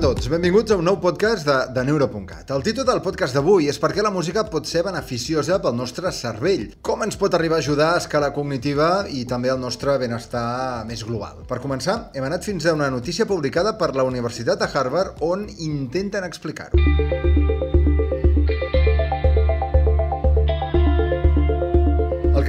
tots, benvinguts a un nou podcast de, de Neuro.cat. El títol del podcast d'avui és per què la música pot ser beneficiosa pel nostre cervell, com ens pot arribar a ajudar a escala cognitiva i també al nostre benestar més global. Per començar, hem anat fins a una notícia publicada per la Universitat de Harvard on intenten explicar-ho.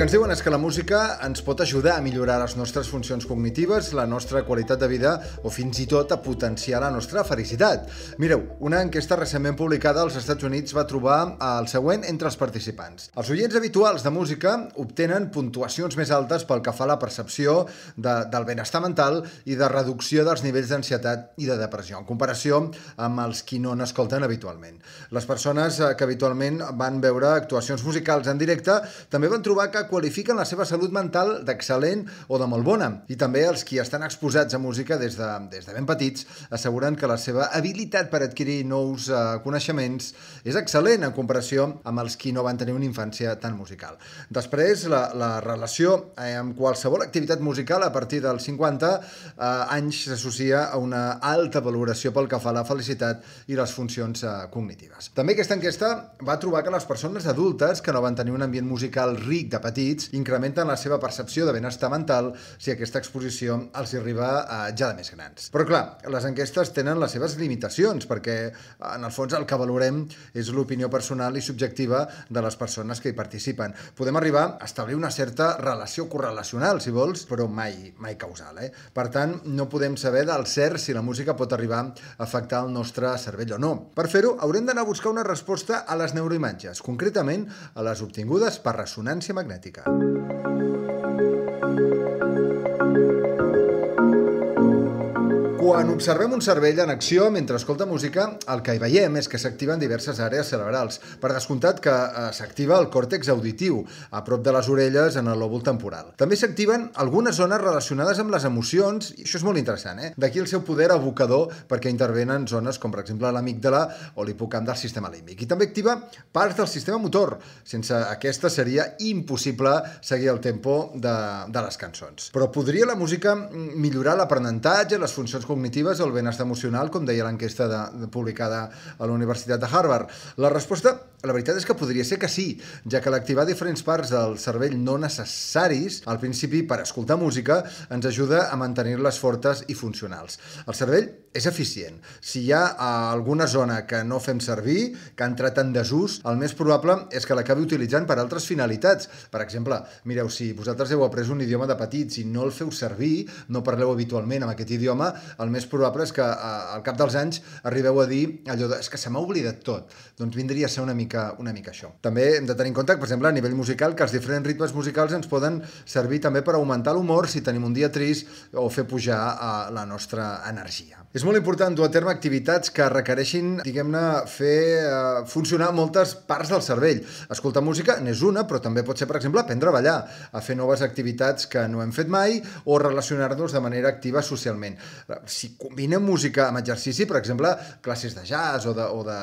Que ens diuen és que la música ens pot ajudar a millorar les nostres funcions cognitives, la nostra qualitat de vida o fins i tot a potenciar la nostra felicitat. Mireu, una enquesta recentment publicada als Estats Units va trobar el següent entre els participants. Els oients habituals de música obtenen puntuacions més altes pel que fa a la percepció de, del benestar mental i de reducció dels nivells d'ansietat i de depressió, en comparació amb els qui no n'escolten habitualment. Les persones eh, que habitualment van veure actuacions musicals en directe també van trobar que qualifiquen la seva salut mental d'excel·lent o de molt bona. I també els qui estan exposats a música des de, des de ben petits asseguren que la seva habilitat per adquirir nous uh, coneixements és excel·lent en comparació amb els qui no van tenir una infància tan musical. Després, la, la relació eh, amb qualsevol activitat musical a partir dels 50 uh, anys s'associa a una alta valoració pel que fa a la felicitat i les funcions uh, cognitives. També aquesta enquesta va trobar que les persones adultes que no van tenir un ambient musical ric de petit petits incrementen la seva percepció de benestar mental si aquesta exposició els arriba a ja de més grans. Però clar, les enquestes tenen les seves limitacions perquè en el fons el que valorem és l'opinió personal i subjectiva de les persones que hi participen. Podem arribar a establir una certa relació correlacional, si vols, però mai, mai causal. Eh? Per tant, no podem saber del cert si la música pot arribar a afectar el nostre cervell o no. Per fer-ho, haurem d'anar a buscar una resposta a les neuroimatges, concretament a les obtingudes per ressonància magnètica música. Observem un cervell en acció mentre escolta música, el que hi veiem és que s'activen diverses àrees cerebrals. Per descomptat que eh, s'activa el còrtex auditiu, a prop de les orelles en el lòbul temporal. També s'activen algunes zones relacionades amb les emocions, i això és molt interessant, eh? D'aquí el seu poder abocador perquè intervenen zones com, per exemple, l'amígdala o l'hipocamp del sistema límbic. I també activa parts del sistema motor. Sense aquesta seria impossible seguir el tempo de, de les cançons. Però podria la música millorar l'aprenentatge, les funcions cognitives cognitives o el benestar emocional, com deia l'enquesta de, de, publicada a la Universitat de Harvard? La resposta, la veritat és que podria ser que sí, ja que l'activar diferents parts del cervell no necessaris, al principi per escoltar música, ens ajuda a mantenir-les fortes i funcionals. El cervell és eficient. Si hi ha alguna zona que no fem servir, que ha entrat en desús, el més probable és que l'acabi utilitzant per altres finalitats. Per exemple, mireu, si vosaltres heu après un idioma de petits i no el feu servir, no parleu habitualment amb aquest idioma, el més probable és que eh, al cap dels anys arribeu a dir allò de és que se m'ha oblidat tot. Doncs vindria a ser una mica, una mica això. També hem de tenir en compte, per exemple, a nivell musical, que els diferents ritmes musicals ens poden servir també per augmentar l'humor si tenim un dia trist o fer pujar uh, la nostra energia. És molt important dur a terme activitats que requereixin, diguem-ne, fer uh, funcionar moltes parts del cervell. Escoltar música n'és una, però també pot ser, per exemple, aprendre a ballar, a fer noves activitats que no hem fet mai o relacionar-nos de manera activa socialment. Si combinem música amb exercici, per exemple, classes de jazz o de, o de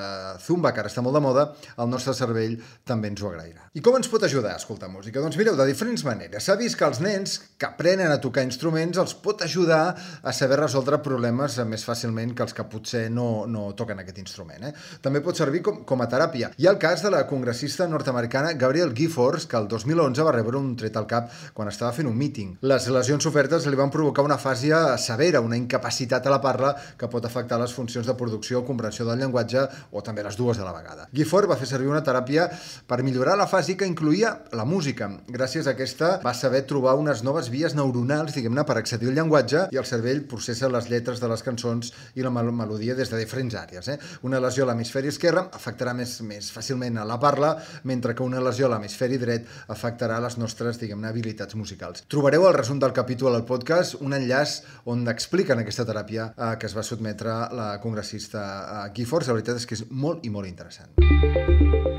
zumba, que ara està molt de moda, el nostre cervell també ens ho agrairà. I com ens pot ajudar a escoltar música? Doncs mireu, de diferents maneres. S'ha vist que els nens que aprenen a tocar instruments els pot ajudar a saber resoldre problemes més fàcilment que els que potser no, no toquen aquest instrument. Eh? També pot servir com, com a teràpia. Hi ha el cas de la congressista nord-americana Gabrielle Giffords, que el 2011 va rebre un tret al cap quan estava fent un míting. Les lesions sofertes li van provocar una fàsia severa, una incapacitat a la parla que pot afectar les funcions de producció o comprensió del llenguatge o també les dues a la vegada. Gifford va fer servir una teràpia per millorar la fase que incluïa la música. Gràcies a aquesta va saber trobar unes noves vies neuronals, diguem-ne, per accedir al llenguatge i el cervell processa les lletres de les cançons i la melodia des de diferents àrees. Eh? Una lesió a l'hemisferi esquerre afectarà més, més fàcilment a la parla, mentre que una lesió a l'hemisferi dret afectarà les nostres, diguem-ne, habilitats musicals. Trobareu al resum del capítol al podcast un enllaç on expliquen aquesta teràpia eh, que es va sotmetre la congressista eh, Gifford. La veritat és que és molt i molt interessant.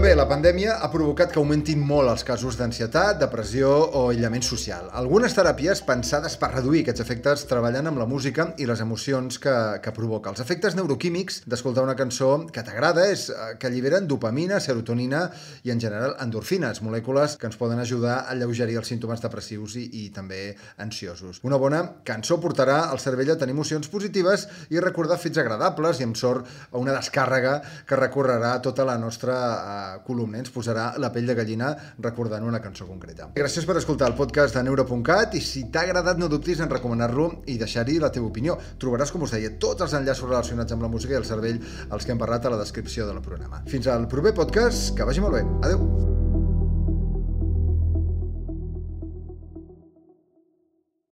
Bé, la pandèmia ha provocat que augmentin molt els casos d'ansietat, depressió o aïllament social. Algunes teràpies pensades per reduir aquests efectes treballant amb la música i les emocions que, que provoca. Els efectes neuroquímics d'escoltar una cançó que t'agrada és eh, que alliberen dopamina, serotonina i en general endorfines, molècules que ens poden ajudar a alleugerir els símptomes depressius i, i també ansiosos. Una bona cançó portarà al cervell a tenir emocions positives i recordar fets agradables i amb sort a una descàrrega que recorrerà tota la nostra uh, columna. Ens posarà la pell de gallina recordant una cançó concreta. Gràcies per escoltar el podcast de Neuro.cat i si t'ha agradat no dubtis en recomanar-lo i deixar-hi la teva opinió. Trobaràs, com us deia, tots els enllaços relacionats amb la música i el cervell als que hem parlat a la descripció del programa. Fins al proper podcast, que vagi molt bé. Adeu!